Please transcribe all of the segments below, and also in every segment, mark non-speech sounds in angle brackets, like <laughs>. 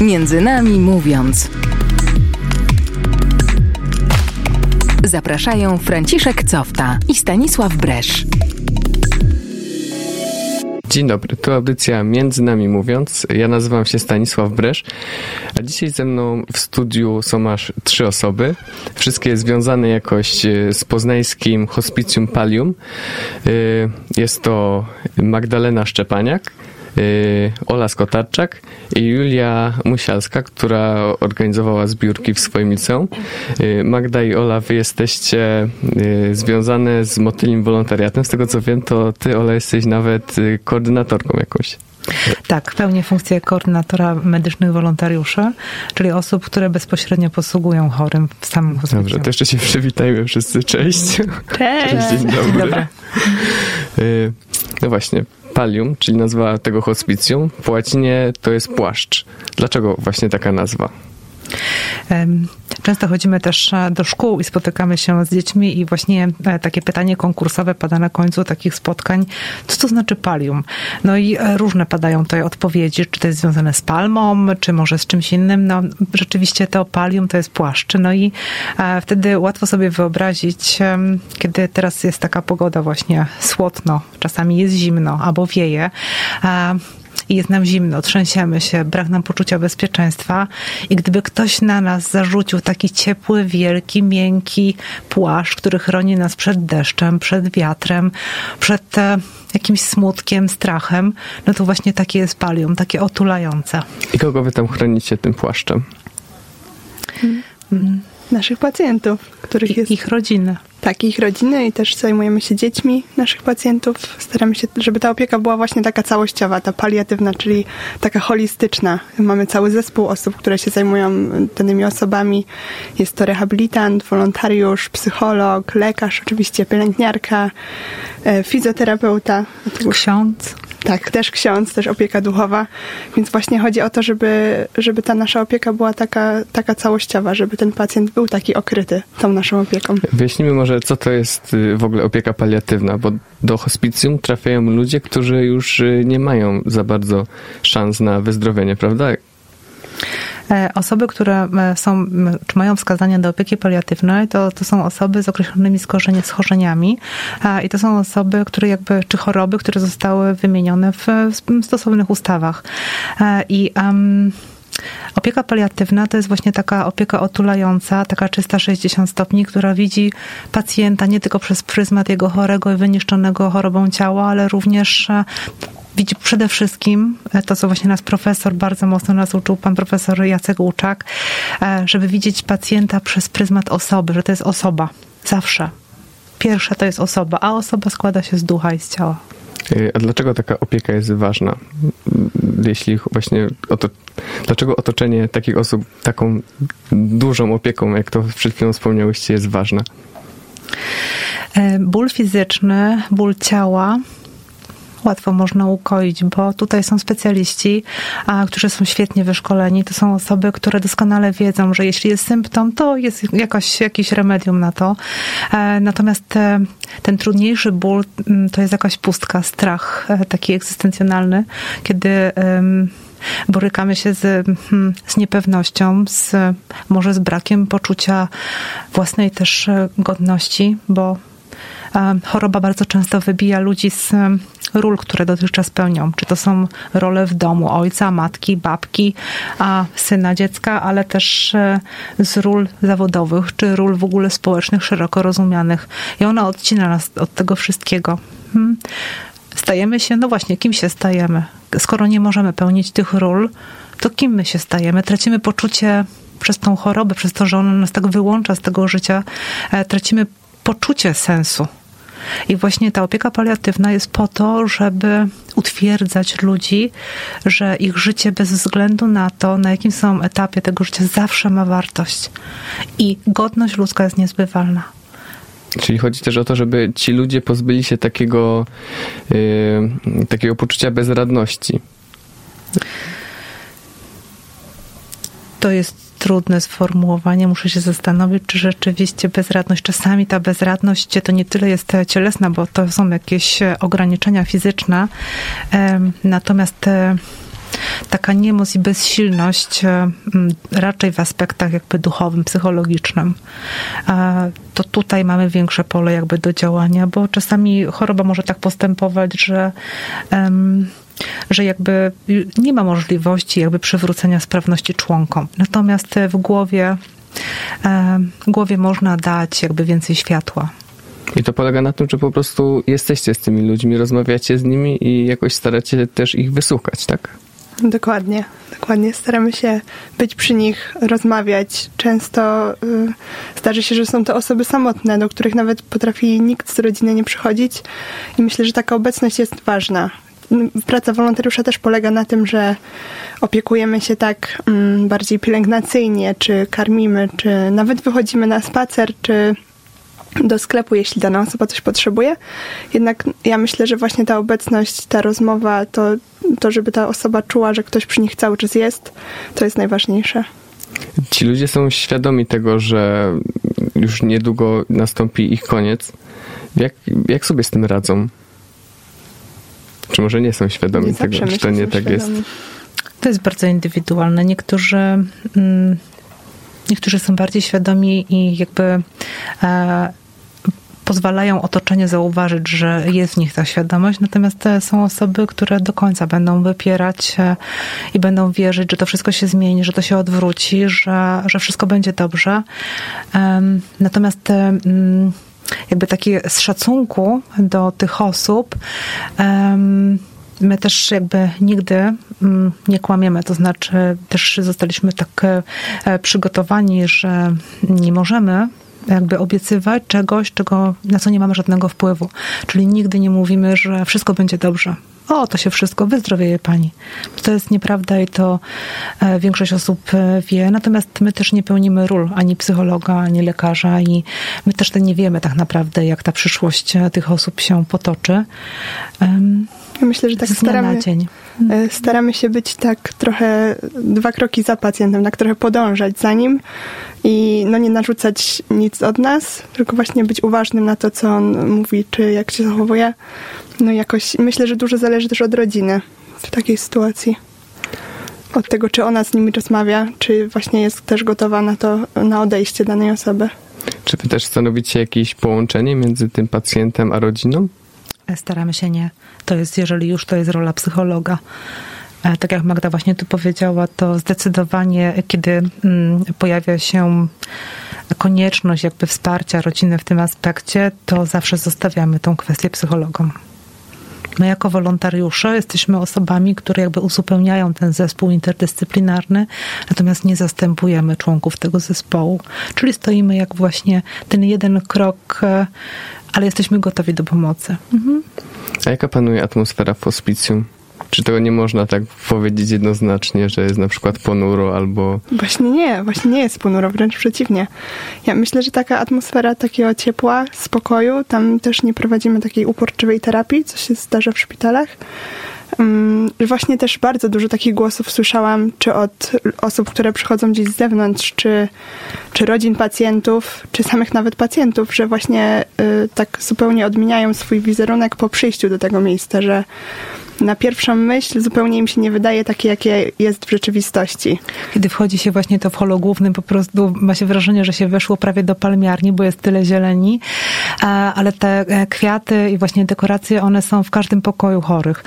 Między nami mówiąc. Zapraszają Franciszek Cofta i Stanisław Bresz. Dzień dobry, tu audycja Między Nami Mówiąc. Ja nazywam się Stanisław Bresz, a dzisiaj ze mną w studiu są aż trzy osoby. Wszystkie związane jakoś e, z poznańskim hospicjum Palium. E, jest to Magdalena Szczepaniak, Ola Skotarczak i Julia Musialska, która organizowała zbiórki w swoim liceum. Y, Magda i Ola, wy jesteście y, związane z motylim wolontariatem. Z tego co wiem, to ty, Ola, jesteś nawet koordynatorką jakąś. Tak, pełnię funkcję koordynatora medycznych wolontariuszy, czyli osób, które bezpośrednio posługują chorym w samym hospicjum. Dobrze, to jeszcze się przywitajmy wszyscy. Cześć. Cześć. Cześć dzień dobry. Dzień dobry. No właśnie, Palium, czyli nazwa tego hospicjum, po łacinie to jest płaszcz. Dlaczego właśnie taka nazwa? Często chodzimy też e, do szkół i spotykamy się z dziećmi i właśnie e, takie pytanie konkursowe pada na końcu takich spotkań. Co to znaczy palium? No i e, różne padają tutaj odpowiedzi, czy to jest związane z palmą, czy może z czymś innym. No rzeczywiście to palium to jest płaszcz. No i wtedy łatwo sobie wyobrazić, kiedy teraz jest taka pogoda właśnie słodno, czasami jest zimno albo wieje, i jest nam zimno, trzęsiemy się, brak nam poczucia bezpieczeństwa i gdyby ktoś na nas zarzucił taki ciepły, wielki, miękki płaszcz, który chroni nas przed deszczem, przed wiatrem, przed e, jakimś smutkiem, strachem, no to właśnie takie jest palium, takie otulające. I kogo wy tam chronicie tym płaszczem? Hmm. Naszych pacjentów, których I, jest... Ich rodziny takich rodziny i też zajmujemy się dziećmi naszych pacjentów. Staramy się, żeby ta opieka była właśnie taka całościowa, ta paliatywna, czyli taka holistyczna. Mamy cały zespół osób, które się zajmują danymi osobami. Jest to rehabilitant, wolontariusz, psycholog, lekarz, oczywiście pielęgniarka, e, fizjoterapeuta. Ksiądz. Tak, też ksiądz, też opieka duchowa. Więc właśnie chodzi o to, żeby, żeby ta nasza opieka była taka, taka całościowa, żeby ten pacjent był taki okryty tą naszą opieką. Wyjaśnijmy może, co to jest y, w ogóle opieka paliatywna, bo do hospicjum trafiają ludzie, którzy już y, nie mają za bardzo szans na wyzdrowienie, prawda? E, osoby, które e, są, czy mają wskazania do opieki paliatywnej, to, to są osoby z określonymi schorzeniami i to są osoby, które jakby, czy choroby, które zostały wymienione w stosownych ustawach. E, I um, Opieka paliatywna to jest właśnie taka opieka otulająca, taka 360 stopni, która widzi pacjenta nie tylko przez pryzmat jego chorego i wyniszczonego chorobą ciała, ale również widzi przede wszystkim e, to, co właśnie nas profesor bardzo mocno nas uczył, pan profesor Jacek Łuczak, e, żeby widzieć pacjenta przez pryzmat osoby, że to jest osoba. Zawsze. Pierwsza to jest osoba, a osoba składa się z ducha i z ciała. E, a dlaczego taka opieka jest ważna? Jeśli właśnie oto, dlaczego otoczenie takich osób taką dużą opieką, jak to przed chwilą wspomniałyście, jest ważne? Ból fizyczny, ból ciała łatwo można ukoić, bo tutaj są specjaliści, a, którzy są świetnie wyszkoleni. To są osoby, które doskonale wiedzą, że jeśli jest symptom, to jest jakaś, jakiś remedium na to. E, natomiast e, ten trudniejszy ból to jest jakaś pustka, strach e, taki egzystencjonalny, kiedy borykamy się z, hmm, z niepewnością, z, może z brakiem poczucia własnej też godności, bo choroba bardzo często wybija ludzi z ról, które dotychczas pełnią. Czy to są role w domu ojca, matki, babki, a syna dziecka, ale też e, z ról zawodowych, czy ról w ogóle społecznych, szeroko rozumianych. I ona odcina nas od tego wszystkiego. Hmm. Stajemy się, no właśnie, kim się stajemy? Skoro nie możemy pełnić tych ról, to kim my się stajemy? Tracimy poczucie przez tą chorobę, przez to, że ona nas tak wyłącza z tego życia, e, tracimy poczucie sensu. I właśnie ta opieka paliatywna jest po to, żeby utwierdzać ludzi, że ich życie bez względu na to, na jakim są etapie tego życia, zawsze ma wartość. I godność ludzka jest niezbywalna. Czyli chodzi też o to, żeby ci ludzie pozbyli się takiego, yy, takiego poczucia bezradności. To jest trudne sformułowanie. Muszę się zastanowić, czy rzeczywiście bezradność, czasami ta bezradność to nie tyle jest cielesna, bo to są jakieś ograniczenia fizyczne. Natomiast taka niemoc i bezsilność e, raczej w aspektach jakby duchowym, psychologicznym. To tutaj mamy większe pole jakby do działania, bo czasami choroba może tak postępować, że że jakby nie ma możliwości jakby przywrócenia sprawności członkom. Natomiast w głowie, głowie można dać jakby więcej światła. I to polega na tym, że po prostu jesteście z tymi ludźmi, rozmawiacie z nimi i jakoś staracie też ich wysłuchać, tak? Dokładnie, dokładnie. Staramy się być przy nich, rozmawiać. Często y, zdarzy się, że są to osoby samotne, do których nawet potrafi nikt z rodziny nie przychodzić. I myślę, że taka obecność jest ważna. Praca wolontariusza też polega na tym, że opiekujemy się tak mm, bardziej pielęgnacyjnie, czy karmimy, czy nawet wychodzimy na spacer, czy do sklepu, jeśli dana osoba coś potrzebuje. Jednak ja myślę, że właśnie ta obecność, ta rozmowa, to, to żeby ta osoba czuła, że ktoś przy nich cały czas jest, to jest najważniejsze. Ci ludzie są świadomi tego, że już niedługo nastąpi ich koniec. Jak, jak sobie z tym radzą? Czy może nie są świadomi nie tego, że to nie tak świadomi. jest? To jest bardzo indywidualne. Niektórzy, mm, niektórzy są bardziej świadomi i jakby e, pozwalają otoczenie zauważyć, że jest w nich ta świadomość, natomiast są osoby, które do końca będą wypierać e, i będą wierzyć, że to wszystko się zmieni, że to się odwróci, że, że wszystko będzie dobrze. Natomiast jakby takie z szacunku do tych osób my też jakby nigdy nie kłamiemy, to znaczy też zostaliśmy tak e, przygotowani, że nie możemy jakby obiecywać czegoś, czego, na co nie mamy żadnego wpływu. Czyli nigdy nie mówimy, że wszystko będzie dobrze. O, to się wszystko, wyzdrowieje pani. To jest nieprawda i to e, większość osób e, wie. Natomiast my też nie pełnimy ról ani psychologa, ani lekarza i my też nie wiemy tak naprawdę, jak ta przyszłość e, tych osób się potoczy. Ja myślę, że tak staramy, staramy się być tak trochę dwa kroki za pacjentem, tak trochę podążać za nim i no nie narzucać nic od nas, tylko właśnie być uważnym na to, co on mówi, czy jak się zachowuje. No jakoś myślę, że dużo zależy też od rodziny w takiej sytuacji. Od tego, czy ona z nimi rozmawia, czy właśnie jest też gotowa na to, na odejście danej osoby. Czy wy też stanowicie jakieś połączenie między tym pacjentem a rodziną? Staramy się nie. To jest, jeżeli już, to jest rola psychologa. E, tak jak Magda właśnie tu powiedziała, to zdecydowanie, kiedy mm, pojawia się konieczność jakby wsparcia rodziny w tym aspekcie, to zawsze zostawiamy tą kwestię psychologom. My jako wolontariusze jesteśmy osobami, które jakby uzupełniają ten zespół interdyscyplinarny, natomiast nie zastępujemy członków tego zespołu. Czyli stoimy jak właśnie ten jeden krok e, ale jesteśmy gotowi do pomocy. Mhm. A jaka panuje atmosfera w hospicjum? Czy tego nie można tak powiedzieć jednoznacznie, że jest na przykład ponuro albo... Właśnie nie, właśnie nie jest ponuro, wręcz przeciwnie. Ja myślę, że taka atmosfera takiego ciepła, spokoju, tam też nie prowadzimy takiej uporczywej terapii, co się zdarza w szpitalach. Um, właśnie też bardzo dużo takich głosów słyszałam, czy od osób, które przychodzą gdzieś z zewnątrz, czy, czy rodzin pacjentów, czy samych nawet pacjentów, że właśnie y, tak zupełnie odmieniają swój wizerunek po przyjściu do tego miejsca, że na pierwszą myśl zupełnie im się nie wydaje takie, jakie jest w rzeczywistości. Kiedy wchodzi się właśnie to w holu głównym, po prostu ma się wrażenie, że się weszło prawie do palmiarni, bo jest tyle zieleni, ale te e, kwiaty i właśnie dekoracje, one są w każdym pokoju chorych.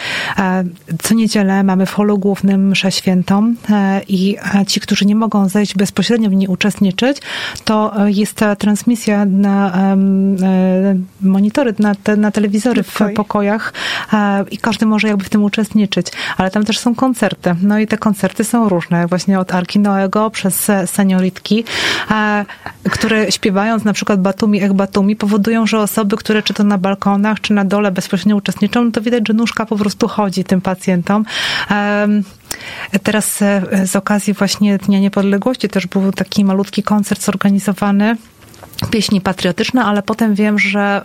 Co niedzielę mamy w holu głównym mszę świętą e, i e, ci, którzy nie mogą zejść bezpośrednio w niej uczestniczyć, to jest ta transmisja na monitory, na, te, na telewizory w pokojach i każdy może jakby w tym uczestniczyć, ale tam też są koncerty. No i te koncerty są różne, właśnie od Arki Noego przez senioritki, które śpiewając na przykład Batumi Ech Batumi powodują, że osoby, które czy to na balkonach, czy na dole bezpośrednio uczestniczą, no to widać, że nóżka po prostu chodzi tym pacjentom. Teraz e, z okazji właśnie Dnia Niepodległości też był taki malutki koncert zorganizowany pieśni patriotyczne, ale potem wiem, że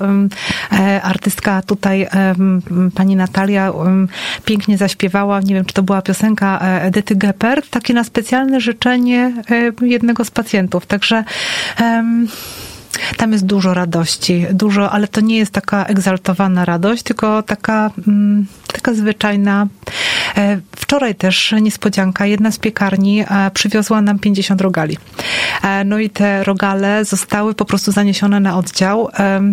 e, artystka tutaj, pani Natalia, pięknie zaśpiewała, nie wiem, czy to była piosenka e, Edyty Geppert, takie na specjalne życzenie e, jednego z pacjentów. Także tam jest dużo radości, dużo, ale to nie jest taka egzaltowana radość, tylko taka, mm, taka zwyczajna. E, wczoraj też niespodzianka, jedna z piekarni e, przywiozła nam 50 rogali. E, no i te rogale zostały po prostu zaniesione na oddział.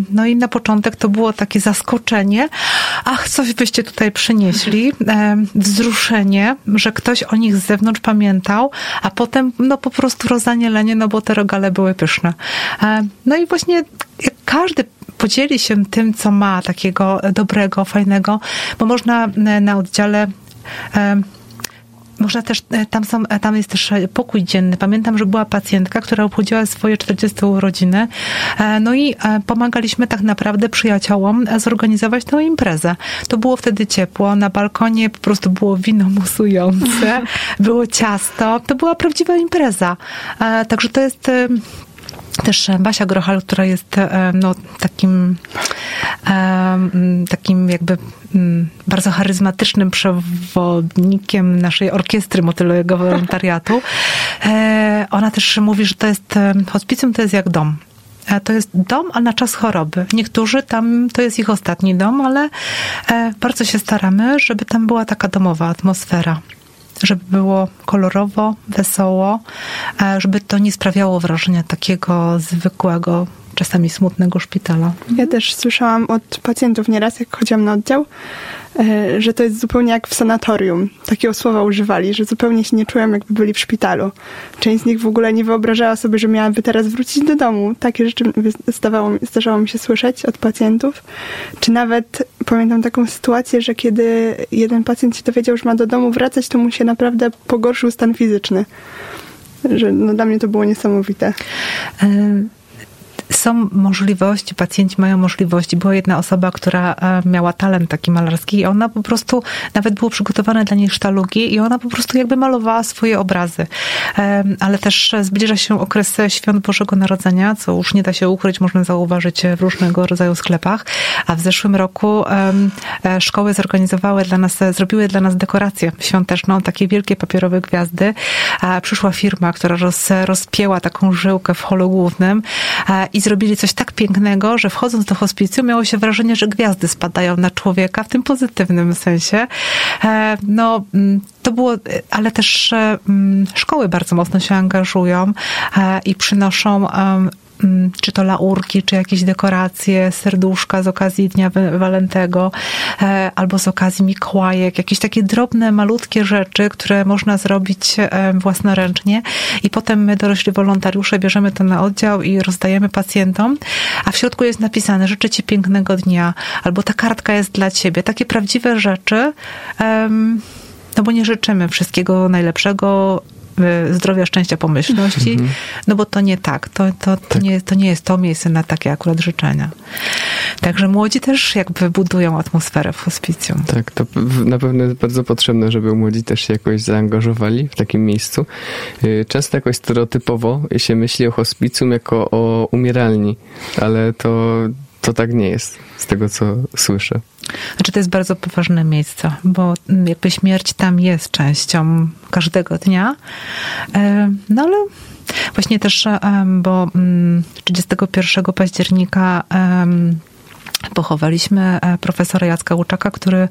No i na początek to było takie zaskoczenie. Ach, coś byście tutaj przynieśli. Wzruszenie, że ktoś o nich z zewnątrz pamiętał, a potem no po prostu rozanielenie, no bo te rogale były pyszne. No i właśnie każdy podzieli się tym, co ma takiego dobrego, fajnego, bo można na oddziale można też, e, tam, są, e, tam jest też pokój dzienny. Pamiętam, że była pacjentka, która obchodziła swoje 40 urodziny. E, no i pomagaliśmy tak naprawdę przyjaciołom zorganizować tę imprezę. To było wtedy ciepło. Na balkonie po prostu było wino musujące, <laughs> było ciasto. To była prawdziwa impreza. Także to jest też Basia Grochal, która jest no, takim, takim jakby bardzo charyzmatycznym przewodnikiem naszej orkiestry motylowego wolontariatu. E, ona też mówi, że to jest, hospicjum to jest jak dom. E, to jest dom, a na czas choroby. Niektórzy tam, to jest ich ostatni dom, ale e, bardzo się staramy, żeby tam była taka domowa atmosfera żeby było kolorowo, wesoło, żeby to nie sprawiało wrażenia takiego zwykłego, czasami smutnego szpitala. Ja też słyszałam od pacjentów nieraz, jak chodziłam na oddział, E, że to jest zupełnie jak w sanatorium. Takiego słowa używali, że zupełnie się nie czują, jakby byli w szpitalu. Część z nich w ogóle nie wyobrażała sobie, że miałaby teraz wrócić do domu. Takie rzeczy zdawało, zdarzało mi się słyszeć od pacjentów. Czy nawet pamiętam taką sytuację, że kiedy jeden pacjent się dowiedział, że ma do domu wracać, to mu się naprawdę pogorszył stan fizyczny. Że no, dla mnie to było niesamowite. Y są możliwości, pacjenci mają możliwości. Była jedna osoba, która e, miała talent taki malarski i ona po prostu, nawet było przygotowane dla niej sztalugi i ona po prostu jakby malowała swoje obrazy. Ale też zbliża się okres Świąt Bożego Narodzenia, co już nie da się ukryć, można zauważyć w różnego rodzaju sklepach. A w zeszłym roku e, szkoły zorganizowały dla nas, zrobiły dla nas dekorację świąteczną, takie wielkie papierowe gwiazdy. Przyszła firma, która roz, rozpięła taką żyłkę w holu głównym i zrobili coś tak pięknego, że wchodząc do hospicjum miało się wrażenie, że gwiazdy spadają na człowieka w tym pozytywnym sensie. E, no, mm, to było, ale też e, mm, szkoły bardzo mocno się angażują e, i przynoszą czy to laurki, czy jakieś dekoracje, serduszka z okazji Dnia Walentego, e, albo z okazji Mikołajek, jakieś takie drobne, malutkie rzeczy, które można zrobić e, własnoręcznie. I potem my, dorośli wolontariusze, bierzemy to na oddział i rozdajemy pacjentom, a w środku jest napisane życzę Ci pięknego dnia, albo ta kartka jest dla Ciebie. Takie prawdziwe rzeczy, no bo nie życzymy wszystkiego najlepszego zdrowia, szczęścia, pomyślności, mhm. no bo to nie tak. To, to, to, tak. Nie, to nie jest to miejsce na takie akurat życzenia. Także młodzi też jakby budują atmosferę w hospicjum. Tak, to na pewno jest bardzo potrzebne, żeby młodzi też się jakoś zaangażowali w takim miejscu. Y, często jakoś stereotypowo się myśli o hospicjum jako o umieralni, ale to to tak nie jest, z tego co słyszę. Znaczy, to jest bardzo poważne miejsce, bo jakby śmierć tam jest częścią każdego dnia. E, no ale właśnie też, bo 31 mm, października pochowaliśmy e, profesora Jacka Łuczaka, który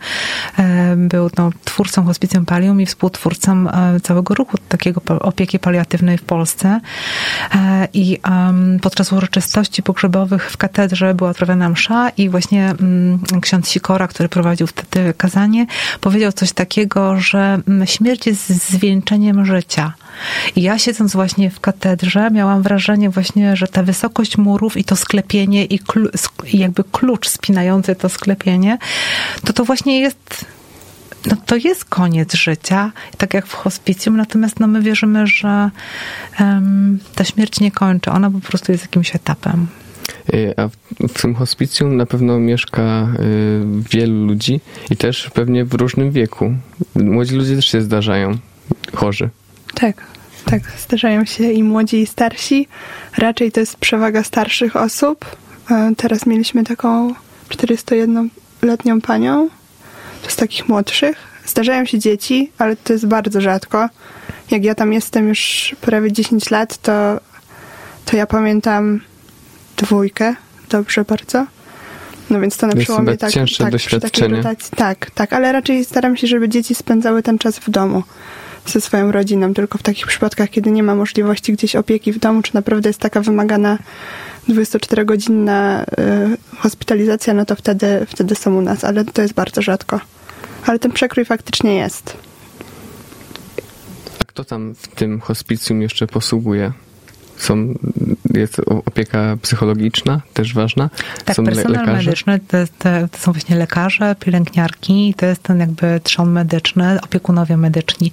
e, był no, twórcą Hospicjum Palium i współtwórcą e, całego ruchu takiego opieki paliatywnej w Polsce. I podczas uroczystości pogrzebowych w katedrze była odprawiana msza i właśnie mm, ksiądz Sikora, który prowadził wtedy kazanie, powiedział coś takiego, że mm, śmierć jest zwieńczeniem życia. I ja siedząc właśnie w katedrze miałam wrażenie właśnie, że ta wysokość murów i to sklepienie i, jakby klucz spinający to sklepienie, to to właśnie jest no to jest koniec życia, tak jak w hospicjum, natomiast no my wierzymy, że um, ta śmierć nie kończy, ona po prostu jest jakimś etapem. Y, a w tym hospicjum na pewno mieszka y, wielu ludzi i też pewnie w różnym wieku. Młodzi ludzie też się zdarzają chorzy. Tak, tak. Zdarzają się i młodzi, i starsi. Raczej to jest przewaga starszych osób. E, teraz mieliśmy taką 41-letnią panią. To z takich młodszych. Zdarzają się dzieci, ale to jest bardzo rzadko. Jak ja tam jestem już prawie 10 lat, to, to ja pamiętam dwójkę, dobrze bardzo. No więc to na przełomie tak, cięższe tak, doświadczenie. rotacji, tak, tak, ale raczej staram się, żeby dzieci spędzały ten czas w domu ze swoją rodziną, tylko w takich przypadkach, kiedy nie ma możliwości gdzieś opieki w domu, czy naprawdę jest taka wymagana 24-godzinna y, hospitalizacja, no to wtedy, wtedy są u nas, ale to jest bardzo rzadko. Ale ten przekrój faktycznie jest. A kto tam w tym hospicjum jeszcze posługuje? Są, jest opieka psychologiczna, też ważna? Tak, są personel lekarze? medyczny to, jest, to są właśnie lekarze, pielęgniarki, to jest ten jakby trzon medyczny, opiekunowie medyczni.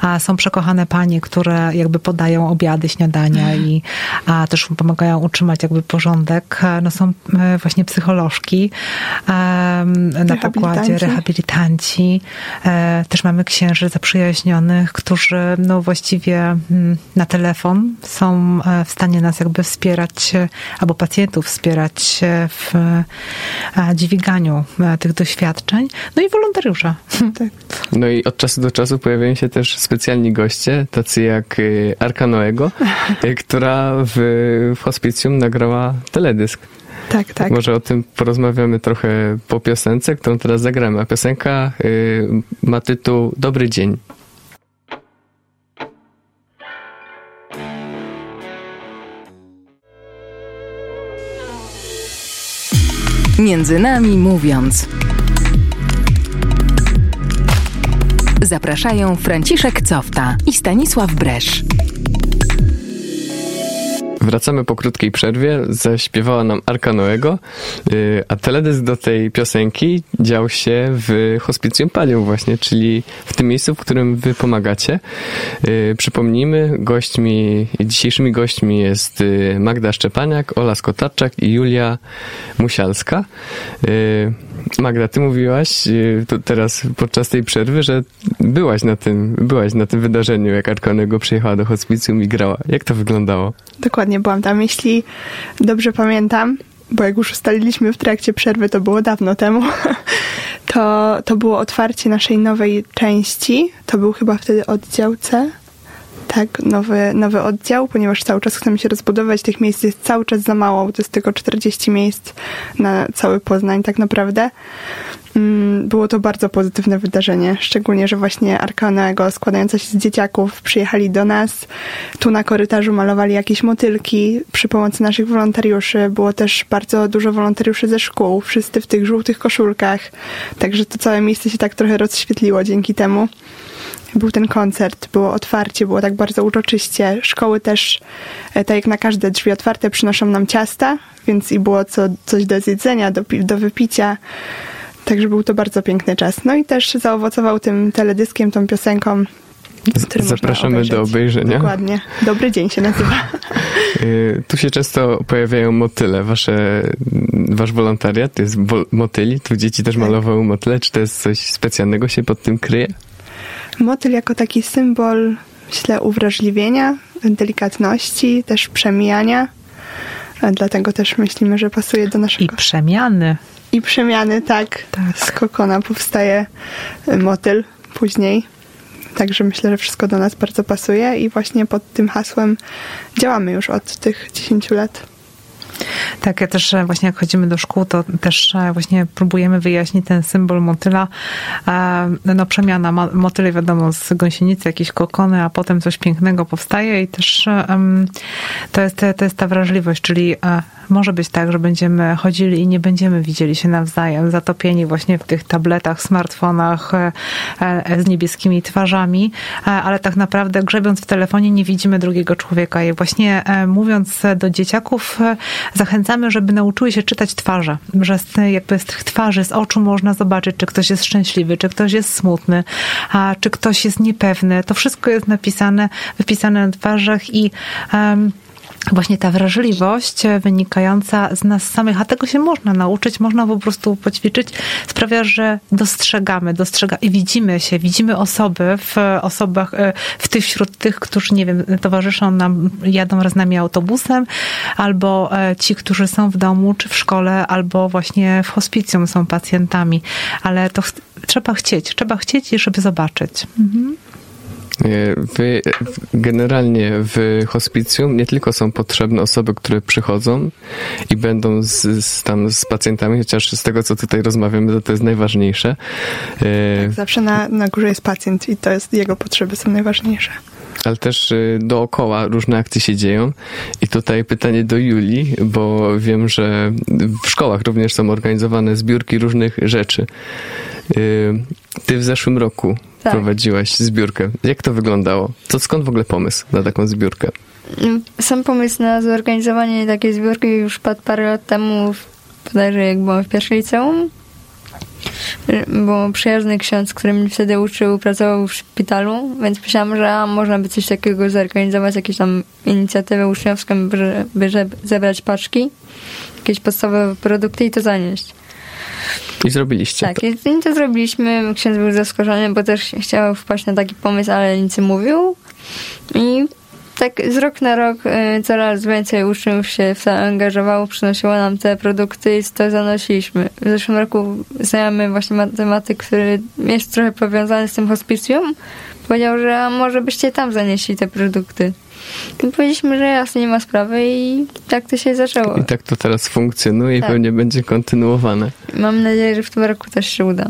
A są przekochane panie, które jakby podają obiady, śniadania i a też pomagają utrzymać jakby porządek. No są e, właśnie psycholożki na pokładzie, Rehabilitanci. rehabilitanci. E, Też mamy księży zaprzyjaźnionych, którzy no właściwie mm, na telefon są w stanie nas jakby wspierać, e, albo pacjentów wspierać e, w e, dźwiganiu tych doświadczeń. No i wolontariusze. <laughs> Tak. No i od czasu do czasu pojawiają się też specjalni goście, tacy jak Arka Noego, <laughs> która w, w hospicjum nagrała teledysk. Tak, tak. Może o tym porozmawiamy trochę po piosence, którą teraz zagramy. A piosenka ma tytuł Dobry dzień. Między nami mówiąc. Zapraszają Franciszek Cofta i Stanisław Bresz. Wracamy po krótkiej przerwie. Zaśpiewała nam Arka Noego, y, a teledysk do tej piosenki dział się w Hospicjum Palią właśnie, czyli w tym miejscu, w którym wy pomagacie. Y, Przypomnijmy, gośćmi, dzisiejszymi gośćmi jest y, Magda Szczepaniak, Ola Skotarczak i Julia Musialska. Magda, ty mówiłaś y, teraz podczas tej przerwy, że byłaś na tym, byłaś na tym wydarzeniu, jak Arka Noego przyjechała do hospicjum i grała. Jak to wyglądało? Dokładnie byłam tam. Jeśli dobrze pamiętam, bo jak już ustaliliśmy w trakcie przerwy, to było dawno temu, <laughs> to, to było otwarcie naszej nowej części. To był chyba wtedy oddział C. Tak, nowy, nowy oddział, ponieważ cały czas chcemy się rozbudować. Tych miejsc jest cały czas za mało, bo to jest tylko 40 miejsc na cały Poznań tak naprawdę. Mm, Było to bardzo pozytywne wydarzenie, szczególnie, że właśnie Arkanego składająca się z dzieciaków przyjechali do nas. Tu na korytarzu malowali jakieś motylki przy pomocy naszych wolontariuszy. Było też bardzo dużo wolontariuszy ze szkół, wszyscy w tych żółtych koszulkach. Także to całe miejsce się tak trochę rozświetliło dzięki temu. Był ten koncert, było otwarcie, było tak bardzo uroczyście. Szkoły też, e, tak jak na każde drzwi otwarte, przynoszą nam ciasta, więc i było co, coś do zjedzenia, do, do wypicia. Także był to bardzo piękny czas. No i też zaowocował tym teledyskiem, tą piosenką. Zapraszamy do obejrzenia. Dokładnie. Dobry dzień się nazywa. <laughs> Y, Tu się często pojawiają motyle. Wasze, wasz wolontariat to jest motyli. Tu dzieci też Tak. malowały motyle. Czy to jest coś specjalnego się pod tym kryje? Motyl jako taki symbol, myślę, uwrażliwienia, delikatności, też przemijania. A Dlatego też myślimy, że pasuje do I naszego... przemiany. I przemiany, tak. Tak. Z kokona powstaje y, motyl później. Także myślę, że wszystko do nas bardzo pasuje i właśnie pod tym hasłem działamy już od tych 10 lat. Tak, ja też e, właśnie jak chodzimy do szkół, to też e, właśnie próbujemy wyjaśnić ten symbol motyla. E, No przemiana, mo- motyle wiadomo z gąsienicy, jakieś kokony, a potem coś pięknego powstaje i też to jest, to jest ta wrażliwość, czyli może być tak, że będziemy chodzili i nie będziemy widzieli się nawzajem, zatopieni właśnie w tych tabletach, smartfonach z niebieskimi twarzami, ale tak naprawdę grzebiąc w telefonie nie widzimy drugiego człowieka i właśnie mówiąc do dzieciaków zachęcamy, żeby nauczyły się czytać twarze, że z, jakby z tych twarzy, z oczu można zobaczyć, czy ktoś jest szczęśliwy, czy ktoś jest smutny, a czy ktoś jest niepewny. To wszystko jest napisane, wypisane na twarzach i em, Właśnie ta wrażliwość e, wynikająca z nas samych, a tego się można nauczyć, można po prostu poćwiczyć, sprawia, że dostrzegamy, dostrzega i widzimy się, widzimy osoby w osobach, e, w tych wśród tych, którzy, nie wiem, towarzyszą nam, jadą z nami autobusem, albo e, ci, którzy są w domu, czy w szkole, albo właśnie w hospicjum są pacjentami, ale to ch- trzeba chcieć, trzeba chcieć, żeby zobaczyć. Mhm. Wy, generalnie w hospicjum nie tylko są potrzebne osoby, które przychodzą i będą z, z, tam z pacjentami, chociaż z tego, co tutaj rozmawiamy, to, to jest najważniejsze. Tak, zawsze na, na górze jest pacjent i to jest jego potrzeby są najważniejsze ale też y, dookoła różne akcje się dzieją. I tutaj pytanie do Julii, bo wiem, że w szkołach również są organizowane zbiórki różnych rzeczy. Ty w zeszłym roku tak. prowadziłaś zbiórkę. Jak to wyglądało? Co, skąd w ogóle pomysł na taką zbiórkę? Sam pomysł na zorganizowanie takiej zbiórki już padł parę lat temu, bodajże jak byłam w pierwszej liceum bo przyjazny ksiądz, który mnie wtedy uczył, pracował w szpitalu, więc myślałam, że można by coś takiego zorganizować, jakieś tam inicjatywę uczniowską, by, żeby zebrać paczki, jakieś podstawowe produkty i to zanieść. I zrobiliście tak, to. Tak, i to zrobiliśmy. Ksiądz był zaskoczony, bo też chciał wpaść na taki pomysł, ale nic nie mówił. I tak z rok na rok y, coraz więcej uczniów się w to angażowało, przynosiło nam te produkty i to zanosiliśmy. W zeszłym roku znajomy właśnie matematyk, który jest trochę powiązany z tym hospicjum, powiedział, że może byście tam zanieśli te produkty. I powiedzieliśmy, że jasne, nie ma sprawy i tak to się zaczęło. I tak to teraz funkcjonuje tak. i pewnie będzie kontynuowane. Mam nadzieję, że w tym roku też się uda.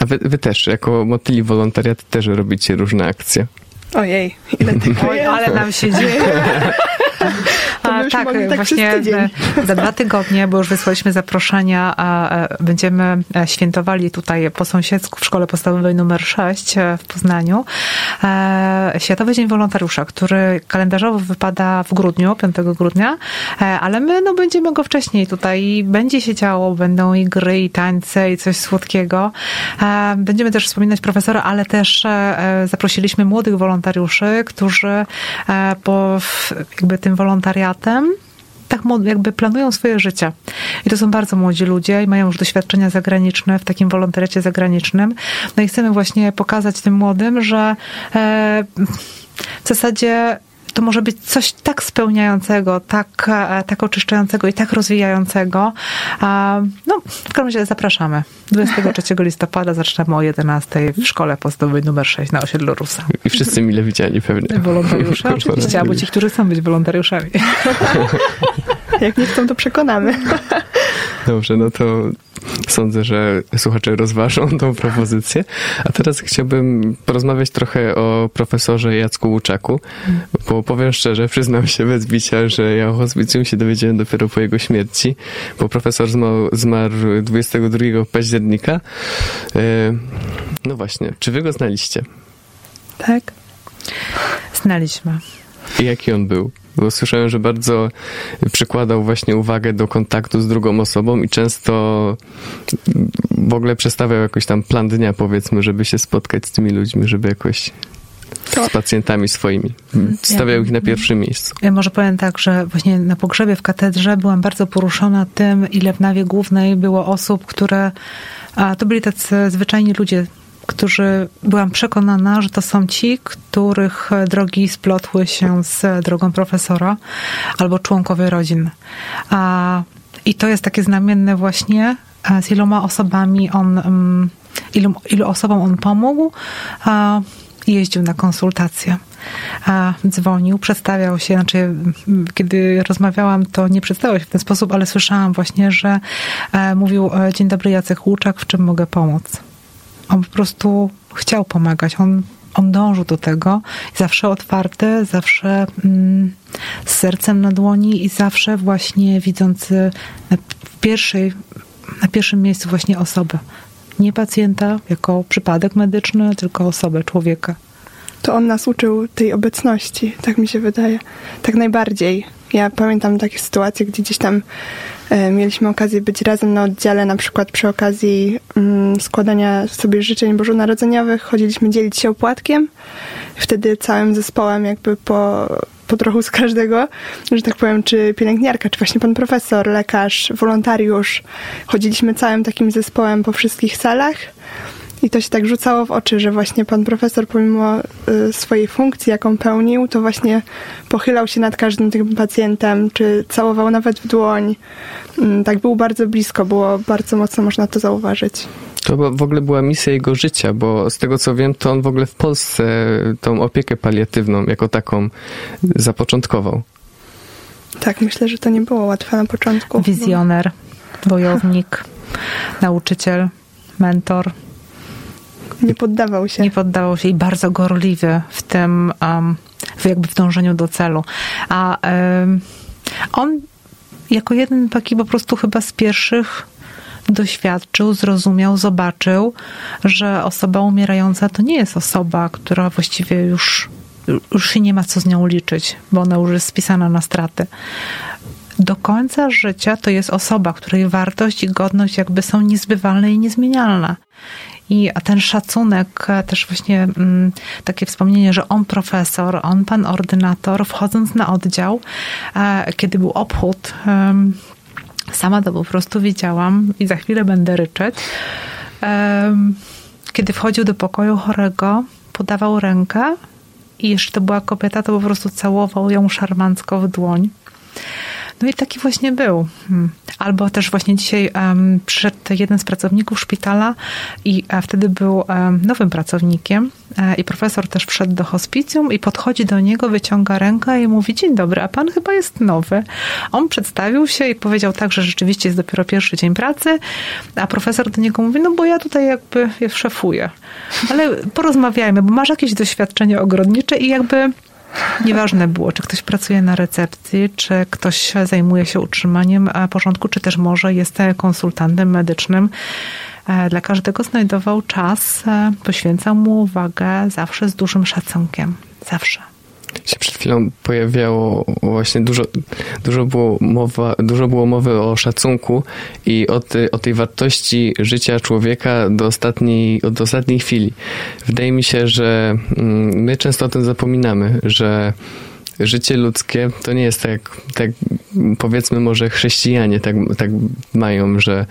A wy, wy też, jako motyli wolontariat, też robicie różne akcje. Ojej, ile tego <laughs> Oj, ale nam się dzieje. <laughs> Tak, tak właśnie <laughs> za dwa tygodnie, bo już wysłaliśmy zaproszenia, a będziemy e, świętowali tutaj po sąsiedzku w szkole podstawowej numer 6 e, w Poznaniu e, Światowy Dzień Wolontariusza, który kalendarzowo wypada w grudniu, 5 grudnia, ale my no, będziemy go wcześniej tutaj. Będzie się działo, będą i gry, i tańce, i coś słodkiego. Będziemy też wspominać profesora, ale też zaprosiliśmy młodych wolontariuszy, którzy po jakby tym wolontariatem tak jakby planują swoje życie. I to są bardzo młodzi ludzie i mają już doświadczenia zagraniczne w takim wolontariacie zagranicznym. No i chcemy właśnie pokazać tym młodym, że e, w zasadzie to może być coś tak spełniającego, tak, e, tak oczyszczającego i tak rozwijającego. No, w każdym razie zapraszamy. 23 <laughs> listopada zaczynamy o 11 w szkole podstawowej numer 6 na osiedlu Rusa. I wszyscy mile widziani pewnie. Wolontariusze oczywiście, albo ci, którzy chcą być wolontariuszami. <laughs> Jak nie chcą, to przekonamy. Dobrze, no to sądzę, że słuchacze rozważą tą propozycję. A teraz chciałbym porozmawiać trochę o profesorze Jacku Łuczaku, bo powiem szczerze, przyznam się bez bicia, że ja o hospicjum się dowiedziałem dopiero po jego śmierci, bo profesor zmarł, zmarł 22 października. E, no właśnie, czy wy go znaliście? Tak. Znaliśmy. I jaki on był? Bo słyszałem, że bardzo przykładał właśnie uwagę do kontaktu z drugą osobą i często w ogóle przestawiał jakoś tam plan dnia, powiedzmy, żeby się spotkać z tymi ludźmi, żeby jakoś z pacjentami swoimi. Stawiał ich na pierwszym miejscu. Ja może powiem tak, że właśnie na pogrzebie w katedrze byłam bardzo poruszona tym, ile w nawie głównej było osób, które a to byli tacy zwyczajni ludzie, którzy byłam przekonana, że to są ci, których drogi splotły się z drogą profesora albo członkowie rodzin. A, I to jest takie znamienne właśnie, z iloma osobami on, mm, ilu, ilu osobom on pomógł. A, jeździł na konsultacje. A dzwonił, przedstawiał się, znaczy kiedy rozmawiałam, to nie przedstawiał się w ten sposób, ale słyszałam właśnie, że e, mówił e, dzień dobry Jacek Łuczak, w czym mogę pomóc? On po prostu chciał pomagać. On, on dążył do tego. Zawsze otwarty, zawsze mm, z sercem na dłoni i zawsze właśnie widzący na, pierwszej, na pierwszym miejscu właśnie osobę. Nie pacjenta jako przypadek medyczny, tylko osobę, człowieka. To on nas uczył tej obecności, tak mi się wydaje. Tak najbardziej. Ja pamiętam takie sytuacje, gdzie gdzieś tam e, mieliśmy okazję być razem na oddziale, na przykład przy okazji mm, składania sobie życzeń bożonarodzeniowych, chodziliśmy dzielić się opłatkiem. Wtedy całym zespołem jakby po, po trochu z każdego, że tak powiem, czy pielęgniarka, czy właśnie pan profesor, lekarz, wolontariusz. Chodziliśmy całym takim zespołem po wszystkich salach i to się tak rzucało w oczy, że właśnie pan profesor, pomimo y, swojej funkcji, jaką pełnił, to właśnie pochylał się nad każdym tym pacjentem, czy całował nawet w dłoń. Mm, tak był bardzo blisko, było bardzo mocno można to zauważyć. To w ogóle była misja jego życia, bo z tego co wiem, to on w ogóle w Polsce tą opiekę paliatywną jako taką zapoczątkował. Tak, myślę, że to nie było łatwe na początku. Wizjoner, wojownik, nauczyciel, mentor. <laughs> Nie poddawał się. Nie poddawał się i bardzo gorliwy w tym, um, w jakby w dążeniu do celu. A um, on jako jeden taki po prostu chyba z pierwszych doświadczył, zrozumiał, zobaczył, że osoba umierająca to nie jest osoba, która właściwie już, już się nie ma co z nią liczyć, bo ona już jest spisana na straty. Do końca życia to jest osoba, której wartość i godność jakby są niezbywalne i niezmienialne. I ten szacunek, też właśnie mm, takie wspomnienie, że on profesor, on pan ordynator, wchodząc na oddział, e, kiedy był obchód, sama to po prostu widziałam i za chwilę będę ryczeć. Kiedy wchodził do pokoju chorego, podawał rękę i jeszcze to była kobieta, to po prostu całował ją szarmancko w dłoń. No i taki właśnie był. Hmm. Albo też właśnie dzisiaj um, przyszedł jeden z pracowników szpitala i a wtedy był um, nowym pracownikiem e, i profesor też wszedł do hospicjum i podchodzi do niego, wyciąga rękę i mówi, dzień dobry, a pan chyba jest nowy. On przedstawił się i powiedział tak, że rzeczywiście jest dopiero pierwszy dzień pracy, a profesor do niego mówi, no bo ja tutaj jakby je szefuję. Ale porozmawiajmy, bo masz jakieś doświadczenie ogrodnicze i jakby Nieważne było, czy ktoś pracuje na recepcji, czy ktoś zajmuje się utrzymaniem porządku, czy też może jest konsultantem medycznym. E, dla każdego znajdował czas, e, poświęcał mu uwagę zawsze z dużym szacunkiem. Zawsze się przed chwilą pojawiało właśnie dużo, dużo, było, mowa, dużo było mowy o szacunku i o, ty, o tej wartości życia człowieka do ostatniej, do ostatniej chwili. Wydaje mi się, że mm, my często o tym zapominamy, że życie ludzkie to nie jest tak, tak powiedzmy może chrześcijanie tak, tak mają, że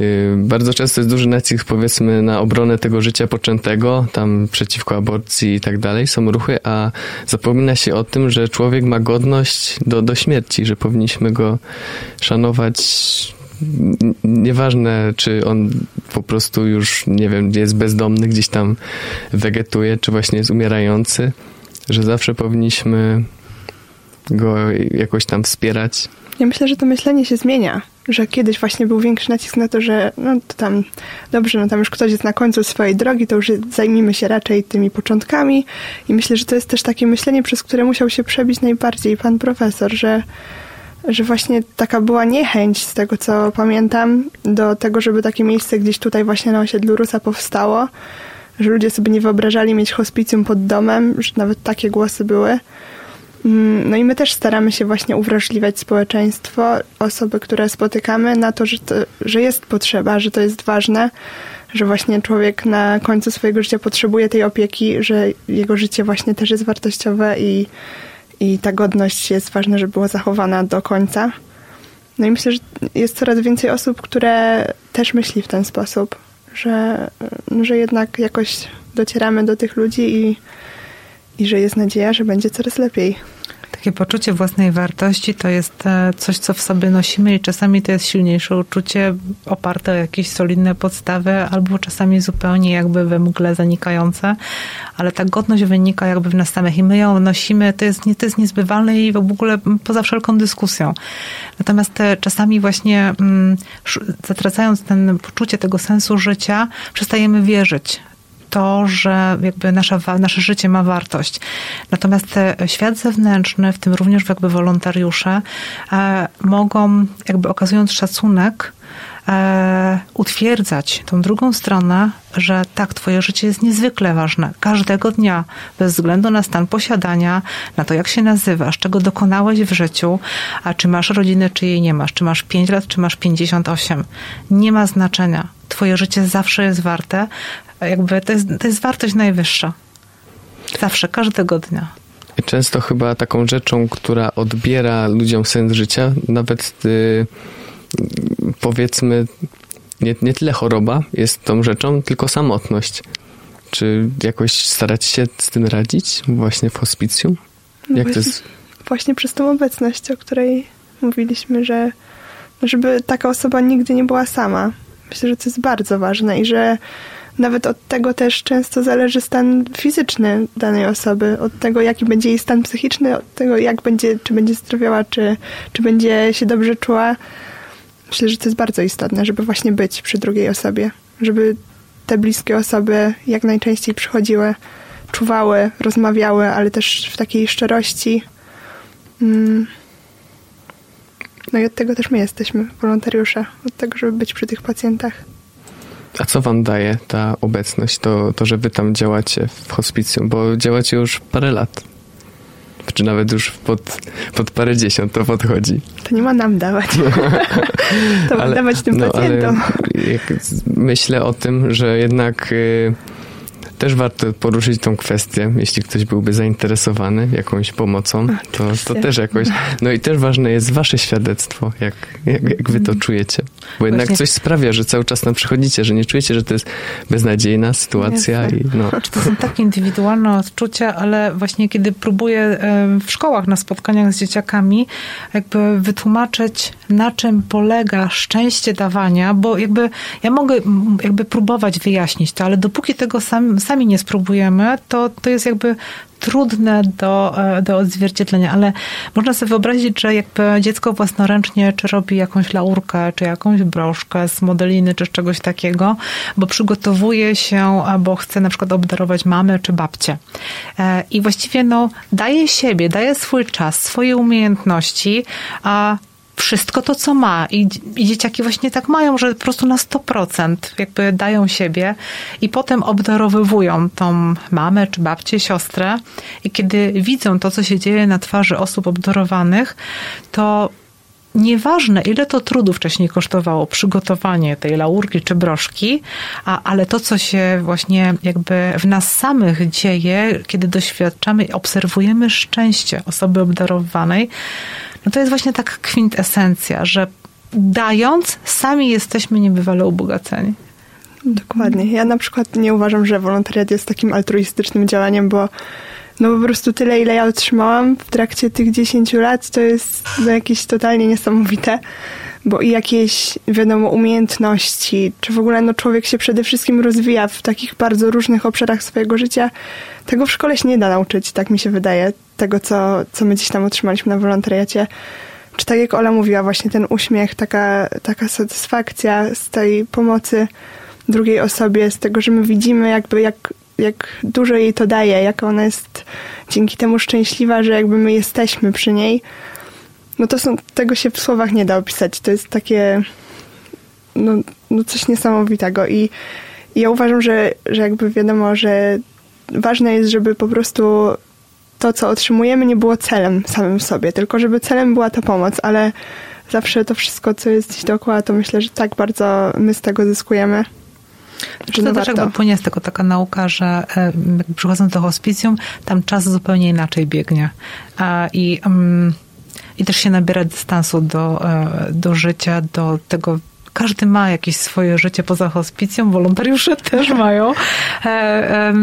y, bardzo często jest duży nacisk powiedzmy na obronę tego życia poczętego, tam przeciwko aborcji i tak dalej, są ruchy, a zapomina się o tym, że człowiek ma godność do, do śmierci, że powinniśmy go szanować. Nieważne, czy on po prostu już, nie wiem, jest bezdomny, gdzieś tam wegetuje, czy właśnie jest umierający, że zawsze powinniśmy go jakoś tam wspierać. Ja myślę, że to myślenie się zmienia, że kiedyś właśnie był większy nacisk na to, że no to tam dobrze, no tam już ktoś jest na końcu swojej drogi, to już zajmijmy się raczej tymi początkami i myślę, że to jest też takie myślenie, przez które musiał się przebić najbardziej pan profesor, że że właśnie taka była niechęć z tego, co pamiętam, do tego, żeby takie miejsce gdzieś tutaj właśnie na osiedlu Rusa powstało, że ludzie sobie nie wyobrażali mieć hospicjum pod domem, że nawet takie głosy były. Mm, no i my też staramy się właśnie uwrażliwiać społeczeństwo, osoby, które spotykamy na to, że, to, że jest potrzeba, że to jest ważne, że właśnie człowiek na końcu swojego życia potrzebuje tej opieki, że jego życie właśnie też jest wartościowe i, i ta godność jest ważna, żeby była zachowana do końca. No i myślę, że jest coraz więcej osób, które też myśli w ten sposób, że, że jednak jakoś docieramy do tych ludzi i i że jest nadzieja, że będzie coraz lepiej. Takie poczucie własnej wartości to jest e, coś, co w sobie nosimy i czasami to jest silniejsze uczucie oparte o jakieś solidne podstawy, albo czasami zupełnie jakby we mgle zanikające, ale ta godność wynika jakby w nas samych i my ją nosimy, to jest, to jest niezbywalne i w ogóle poza wszelką dyskusją. Natomiast czasami właśnie mm, zatracając ten poczucie tego sensu życia, przestajemy wierzyć to, że jakby nasza, nasze życie ma wartość. Natomiast świat zewnętrzny, w tym również jakby wolontariusze, e, mogą jakby okazując szacunek, e, utwierdzać tą drugą stronę, że tak, twoje życie jest niezwykle ważne. Każdego dnia, bez względu na stan posiadania, na to, jak się nazywasz, czego dokonałeś w życiu, a czy masz rodzinę, czy jej nie masz, czy masz 5 lat, czy masz 58. Nie ma znaczenia. Twoje życie zawsze jest warte jakby to jest, to jest wartość najwyższa. Zawsze, każdego dnia. Często chyba taką rzeczą, która odbiera ludziom sens życia, nawet yy, powiedzmy, nie, nie tyle choroba jest tą rzeczą, tylko samotność. Czy jakoś starać się z tym radzić właśnie w hospicjum? No Jak właśnie, to jest? Właśnie przez tą obecność, o której mówiliśmy, że żeby taka osoba nigdy nie była sama, Myślę, że to jest bardzo ważne i że nawet od tego też często zależy stan fizyczny danej osoby, od tego, jaki będzie jej stan psychiczny, od tego, jak będzie, czy będzie zdrowiała, czy, czy będzie się dobrze czuła. Myślę, że to jest bardzo istotne, żeby właśnie być przy drugiej osobie, żeby te bliskie osoby jak najczęściej przychodziły, czuwały, rozmawiały, ale też w takiej szczerości. Mm. No i od tego też my jesteśmy, wolontariusze, od tego, żeby być przy tych pacjentach. A co wam daje ta obecność, to, to że wy tam działacie w hospicjum, bo działacie już parę lat? Czy nawet już pod, pod parę dziesiąt to podchodzi. To nie ma nam dawać. <laughs> to ma dawać tym no, pacjentom. myślę o tym, że jednak... Yy, też warto poruszyć tą kwestię, jeśli ktoś byłby zainteresowany jakąś pomocą, to, to też jakoś. No i też ważne jest wasze świadectwo, jak, jak, jak wy to mhm. czujecie. Bo jednak Właśnie. coś sprawia, że cały czas nam przychodzicie, że nie czujecie, że to jest beznadziejna sytuacja. I no. Znaczy, to są takie indywidualne odczucia, ale właśnie kiedy próbuję w szkołach na spotkaniach z dzieciakami jakby wytłumaczyć, na czym polega szczęście dawania, bo jakby ja mogę jakby próbować wyjaśnić to, ale dopóki tego sam, sami nie spróbujemy, to, to jest jakby trudne do, e, do odzwierciedlenia, ale można sobie wyobrazić, że jakby dziecko własnoręcznie czy robi jakąś laurkę, czy jakąś broszkę z modeliny, czy z czegoś takiego, bo przygotowuje się, albo chce na przykład obdarować mamę czy babcię. E, I właściwie no, daje siebie, daje swój czas, swoje umiejętności, a wszystko to, co ma. I, I dzieciaki właśnie tak mają, że po prostu na 100% jakby dają siebie i potem obdarowywują tą mamę, czy babcię, siostrę. I kiedy widzą to, co się dzieje na twarzy osób obdarowanych, to Nieważne, ile to trudu wcześniej kosztowało przygotowanie tej laurki czy broszki, a, ale to, co się właśnie jakby w nas samych dzieje, kiedy doświadczamy obserwujemy szczęście osoby obdarowanej, no to jest właśnie tak kwintesencja, że dając, sami jesteśmy niebywale ubogaceni. Dokładnie. Ja na przykład nie uważam, że wolontariat jest takim altruistycznym działaniem, bo no po prostu tyle, ile ja otrzymałam w trakcie tych 10 lat, to jest no, jakieś totalnie niesamowite, bo i jakieś, wiadomo, umiejętności, czy w ogóle no, człowiek się przede wszystkim rozwija w takich bardzo różnych obszarach swojego życia. Tego w szkole się nie da nauczyć, tak mi się wydaje, tego, co, co my gdzieś tam otrzymaliśmy na wolontariacie. Czy tak jak Ola mówiła, właśnie ten uśmiech, taka, taka satysfakcja z tej pomocy drugiej osobie, z tego, że my widzimy jakby jak jak dużo jej to daje, jak ona jest dzięki temu szczęśliwa, że jakby my jesteśmy przy niej. No to są, tego się w słowach nie da opisać. To jest takie, no, no coś niesamowitego i, i ja uważam, że, że jakby wiadomo, że ważne jest, żeby po prostu to, co otrzymujemy, nie było celem samym w sobie, tylko żeby celem była ta pomoc, ale zawsze to wszystko, co jest gdzieś dookoła, to myślę, że tak bardzo my z tego zyskujemy. Czy to też jakby płynie z tego taka nauka, że e, przychodząc do hospicjum, tam czas zupełnie inaczej biegnie. I, mm, i też się nabiera dystansu do, e, do życia, do tego każdy ma jakieś swoje życie poza hospicją, wolontariusze <laughs> też mają. E,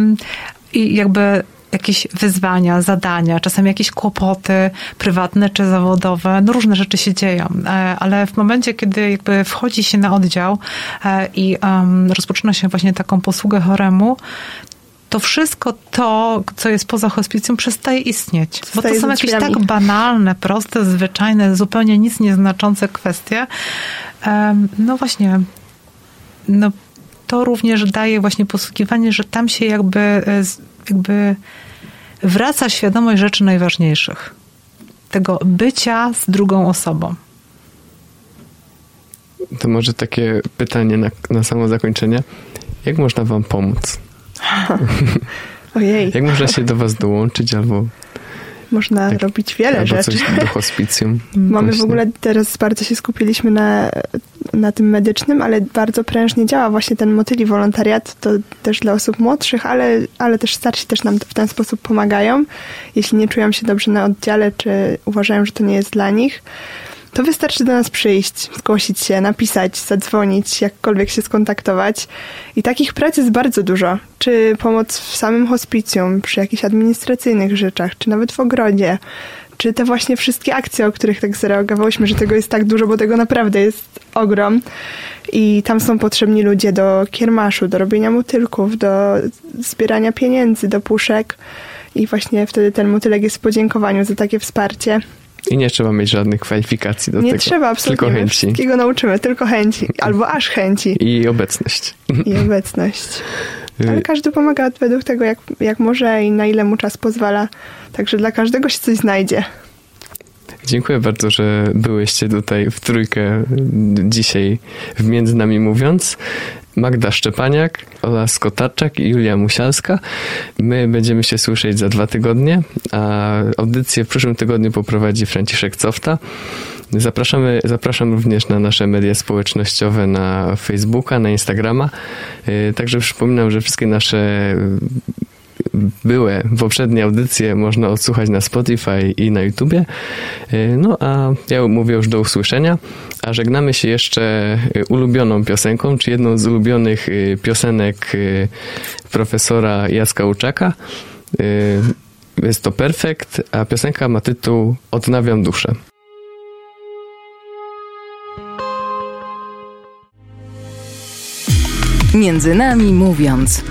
I jakby jakieś wyzwania, zadania, czasem jakieś kłopoty prywatne czy zawodowe, no różne rzeczy się dzieją, e, ale w momencie, kiedy jakby wchodzi się na oddział e, i rozpoczyna się właśnie taką posługę choremu, to wszystko to, co jest poza hospicjum, przestaje istnieć. Bo to są jakieś tak banalne, proste, zwyczajne, zupełnie nic nieznaczące kwestie. No właśnie, no to również daje właśnie posługiwanie, że tam się jakby, e, jakby wraca świadomość rzeczy najważniejszych. Tego bycia z drugą osobą. To może takie pytanie na, na samo zakończenie. Jak można wam pomóc? <laughs> Ojej. Jak można się do was dołączyć albo można tak, robić wiele albo rzeczy. coś do hospicjum. <laughs> Mamy w ogóle teraz bardzo się skupiliśmy na, na tym medycznym, ale bardzo prężnie działa właśnie ten motyli wolontariat. To też dla osób młodszych, ale, ale też starsi też nam w ten sposób pomagają. Jeśli nie czują się dobrze na oddziale, czy uważają, że to nie jest dla nich to wystarczy do nas przyjść, zgłosić się, napisać, zadzwonić, jakkolwiek się skontaktować. I takich prac jest bardzo dużo. Czy pomoc w samym hospicjum, przy jakichś administracyjnych rzeczach, czy nawet w ogrodzie, czy te właśnie wszystkie akcje, o których tak zareagowałyśmy, że tego jest tak dużo, bo tego naprawdę jest ogrom. I tam są potrzebni ludzie do kiermaszu, do robienia motylków, do zbierania pieniędzy, do puszek. I właśnie wtedy ten motylek jest w podziękowaniu za takie wsparcie. I nie trzeba mieć żadnych kwalifikacji do nie tego. Nie trzeba, absolutnie. Tylko chęci. wszystkiego nauczymy, tylko chęci. Albo aż chęci. I obecność. I obecność. Y, Ale każdy pomaga według tego, jak, jak może i na ile mu czas pozwala. Także dla każdego się coś znajdzie. Dziękuję bardzo, że byłyście tutaj w trójkę dzisiaj w Między Nami Mówiąc. Magda Szczepaniak, Ola Skotarczak i Julia Musialska. My będziemy się słyszeć za dwa tygodnie, a audycję w przyszłym tygodniu poprowadzi Franciszek Cofta. Zapraszamy, zapraszam również na nasze media społecznościowe, na Facebooka, na Instagrama. Y, także przypominam, że wszystkie nasze były poprzednie audycje można odsłuchać na Spotify i na YouTubie. No a ja mówię już do usłyszenia, a żegnamy się jeszcze ulubioną piosenką, czy jedną z ulubionych piosenek profesora Jacka Łuczaka. Jest to Perfekt, a piosenka ma tytuł Odnawiam duszę. Między nami mówiąc.